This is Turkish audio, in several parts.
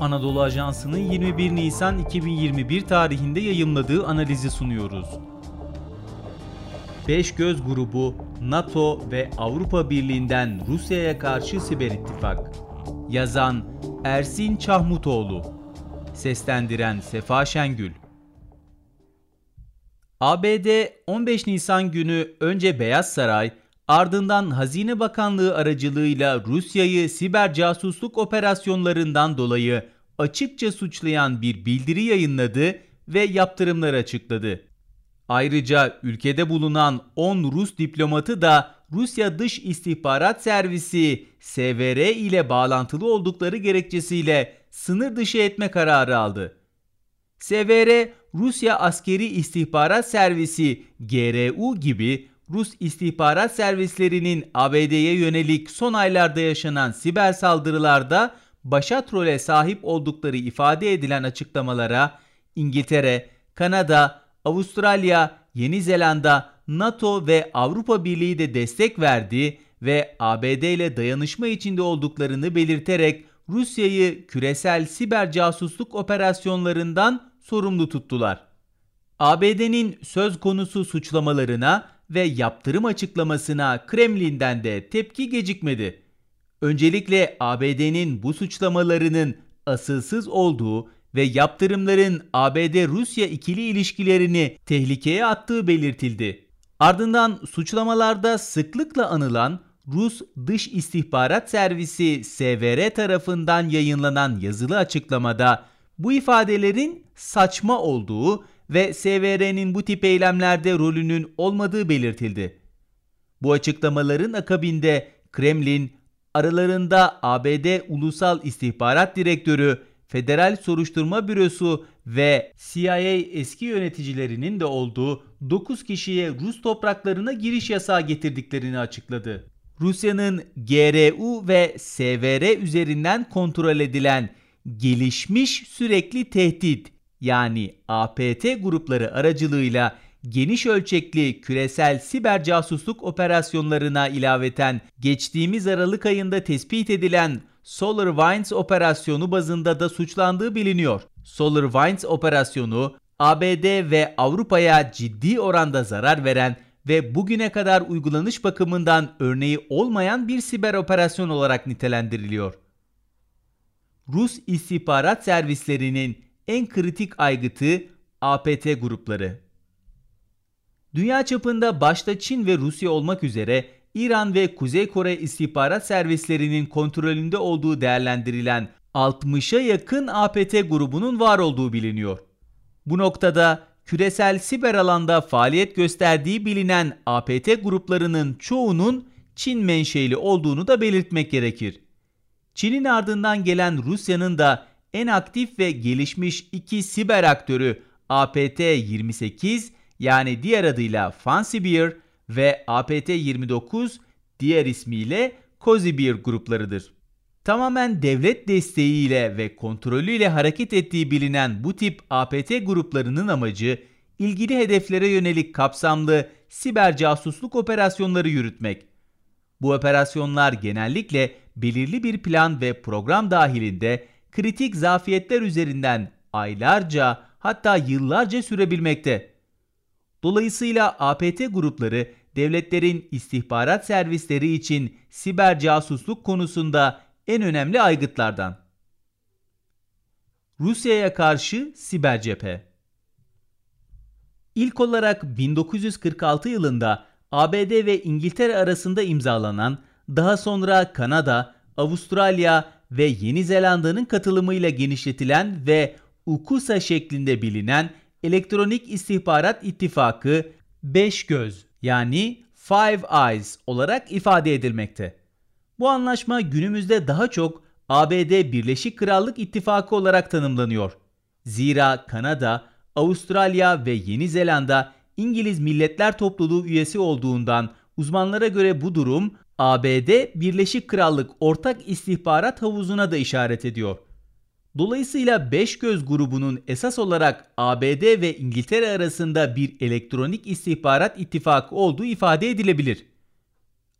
Anadolu Ajansı'nın 21 Nisan 2021 tarihinde yayımladığı analizi sunuyoruz. Beş Göz Grubu, NATO ve Avrupa Birliği'nden Rusya'ya karşı siber ittifak. Yazan Ersin Çahmutoğlu. Seslendiren Sefa Şengül. ABD 15 Nisan günü önce Beyaz Saray, ardından Hazine Bakanlığı aracılığıyla Rusya'yı siber casusluk operasyonlarından dolayı açıkça suçlayan bir bildiri yayınladı ve yaptırımlar açıkladı. Ayrıca ülkede bulunan 10 Rus diplomatı da Rusya Dış İstihbarat Servisi SVR ile bağlantılı oldukları gerekçesiyle sınır dışı etme kararı aldı. SVR, Rusya Askeri İstihbarat Servisi GRU gibi Rus istihbarat servislerinin ABD'ye yönelik son aylarda yaşanan siber saldırılarda başat role sahip oldukları ifade edilen açıklamalara İngiltere, Kanada, Avustralya, Yeni Zelanda, NATO ve Avrupa Birliği de destek verdi ve ABD ile dayanışma içinde olduklarını belirterek Rusya'yı küresel siber casusluk operasyonlarından sorumlu tuttular. ABD'nin söz konusu suçlamalarına ve yaptırım açıklamasına Kremlin'den de tepki gecikmedi. Öncelikle ABD'nin bu suçlamalarının asılsız olduğu ve yaptırımların ABD-Rusya ikili ilişkilerini tehlikeye attığı belirtildi. Ardından suçlamalarda sıklıkla anılan Rus Dış İstihbarat Servisi SVR tarafından yayınlanan yazılı açıklamada bu ifadelerin saçma olduğu ve SVR'nin bu tip eylemlerde rolünün olmadığı belirtildi. Bu açıklamaların akabinde Kremlin aralarında ABD Ulusal İstihbarat Direktörü, Federal Soruşturma Bürosu ve CIA eski yöneticilerinin de olduğu 9 kişiye Rus topraklarına giriş yasağı getirdiklerini açıkladı. Rusya'nın GRU ve SVR üzerinden kontrol edilen gelişmiş sürekli tehdit yani APT grupları aracılığıyla geniş ölçekli küresel siber casusluk operasyonlarına ilaveten geçtiğimiz Aralık ayında tespit edilen SolarWinds operasyonu bazında da suçlandığı biliniyor. SolarWinds operasyonu ABD ve Avrupa'ya ciddi oranda zarar veren ve bugüne kadar uygulanış bakımından örneği olmayan bir siber operasyon olarak nitelendiriliyor. Rus istihbarat servislerinin en kritik aygıtı APT grupları. Dünya çapında başta Çin ve Rusya olmak üzere İran ve Kuzey Kore istihbarat servislerinin kontrolünde olduğu değerlendirilen 60'a yakın APT grubunun var olduğu biliniyor. Bu noktada küresel siber alanda faaliyet gösterdiği bilinen APT gruplarının çoğunun Çin menşeli olduğunu da belirtmek gerekir. Çin'in ardından gelen Rusya'nın da en aktif ve gelişmiş iki siber aktörü APT-28 yani diğer adıyla Fancy Bear ve APT-29 diğer ismiyle Cozy Bear gruplarıdır. Tamamen devlet desteğiyle ve kontrolüyle hareket ettiği bilinen bu tip APT gruplarının amacı ilgili hedeflere yönelik kapsamlı siber casusluk operasyonları yürütmek. Bu operasyonlar genellikle belirli bir plan ve program dahilinde kritik zafiyetler üzerinden aylarca hatta yıllarca sürebilmekte. Dolayısıyla APT grupları devletlerin istihbarat servisleri için siber casusluk konusunda en önemli aygıtlardan. Rusya'ya karşı siber cephe İlk olarak 1946 yılında ABD ve İngiltere arasında imzalanan, daha sonra Kanada, Avustralya ve Yeni Zelanda'nın katılımıyla genişletilen ve UKUSA şeklinde bilinen Elektronik İstihbarat İttifakı 5 göz yani Five Eyes olarak ifade edilmekte. Bu anlaşma günümüzde daha çok ABD Birleşik Krallık İttifakı olarak tanımlanıyor. Zira Kanada, Avustralya ve Yeni Zelanda İngiliz Milletler Topluluğu üyesi olduğundan uzmanlara göre bu durum ABD Birleşik Krallık ortak istihbarat havuzuna da işaret ediyor. Dolayısıyla Beş Göz grubunun esas olarak ABD ve İngiltere arasında bir elektronik istihbarat ittifakı olduğu ifade edilebilir.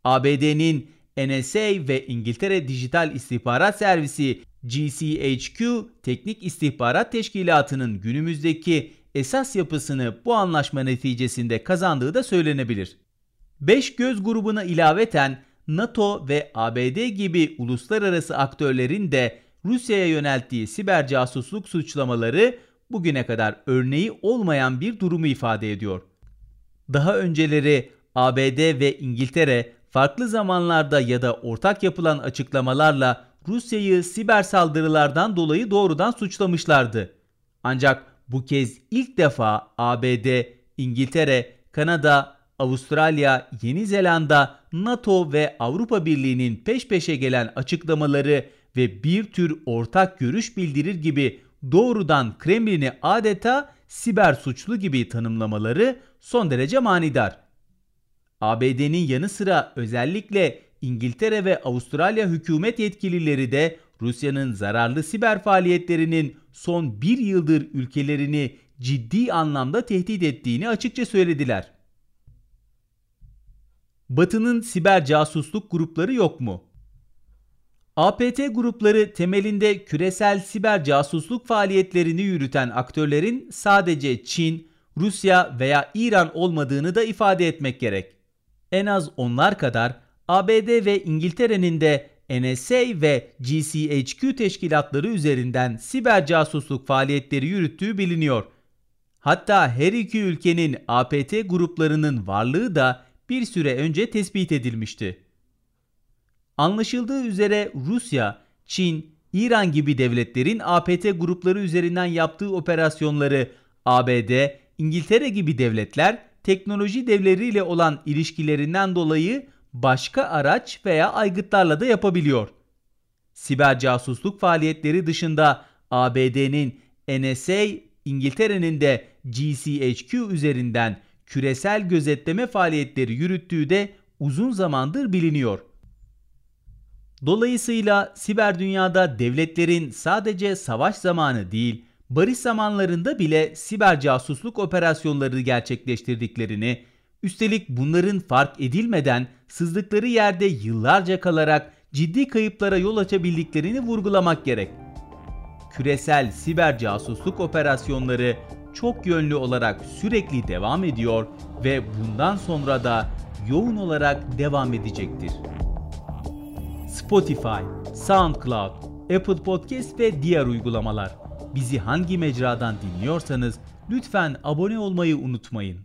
ABD'nin NSA ve İngiltere Dijital İstihbarat Servisi GCHQ Teknik İstihbarat Teşkilatı'nın günümüzdeki esas yapısını bu anlaşma neticesinde kazandığı da söylenebilir. Beş göz grubuna ilaveten NATO ve ABD gibi uluslararası aktörlerin de Rusya'ya yönelttiği siber casusluk suçlamaları bugüne kadar örneği olmayan bir durumu ifade ediyor. Daha önceleri ABD ve İngiltere farklı zamanlarda ya da ortak yapılan açıklamalarla Rusya'yı siber saldırılardan dolayı doğrudan suçlamışlardı. Ancak bu kez ilk defa ABD, İngiltere, Kanada, Avustralya, Yeni Zelanda, NATO ve Avrupa Birliği'nin peş peşe gelen açıklamaları ve bir tür ortak görüş bildirir gibi doğrudan Kremlin'i adeta siber suçlu gibi tanımlamaları son derece manidar. ABD'nin yanı sıra özellikle İngiltere ve Avustralya hükümet yetkilileri de Rusya'nın zararlı siber faaliyetlerinin son bir yıldır ülkelerini ciddi anlamda tehdit ettiğini açıkça söylediler. Batı'nın siber casusluk grupları yok mu? APT grupları temelinde küresel siber casusluk faaliyetlerini yürüten aktörlerin sadece Çin, Rusya veya İran olmadığını da ifade etmek gerek. En az onlar kadar ABD ve İngiltere'nin de NSA ve GCHQ teşkilatları üzerinden siber casusluk faaliyetleri yürüttüğü biliniyor. Hatta her iki ülkenin APT gruplarının varlığı da bir süre önce tespit edilmişti. Anlaşıldığı üzere Rusya, Çin, İran gibi devletlerin APT grupları üzerinden yaptığı operasyonları ABD, İngiltere gibi devletler teknoloji devleriyle olan ilişkilerinden dolayı başka araç veya aygıtlarla da yapabiliyor. Siber casusluk faaliyetleri dışında ABD'nin NSA, İngiltere'nin de GCHQ üzerinden küresel gözetleme faaliyetleri yürüttüğü de uzun zamandır biliniyor. Dolayısıyla siber dünyada devletlerin sadece savaş zamanı değil, barış zamanlarında bile siber casusluk operasyonları gerçekleştirdiklerini, üstelik bunların fark edilmeden sızdıkları yerde yıllarca kalarak ciddi kayıplara yol açabildiklerini vurgulamak gerek. Küresel siber casusluk operasyonları çok yönlü olarak sürekli devam ediyor ve bundan sonra da yoğun olarak devam edecektir. Spotify, SoundCloud, Apple Podcast ve diğer uygulamalar. Bizi hangi mecradan dinliyorsanız lütfen abone olmayı unutmayın.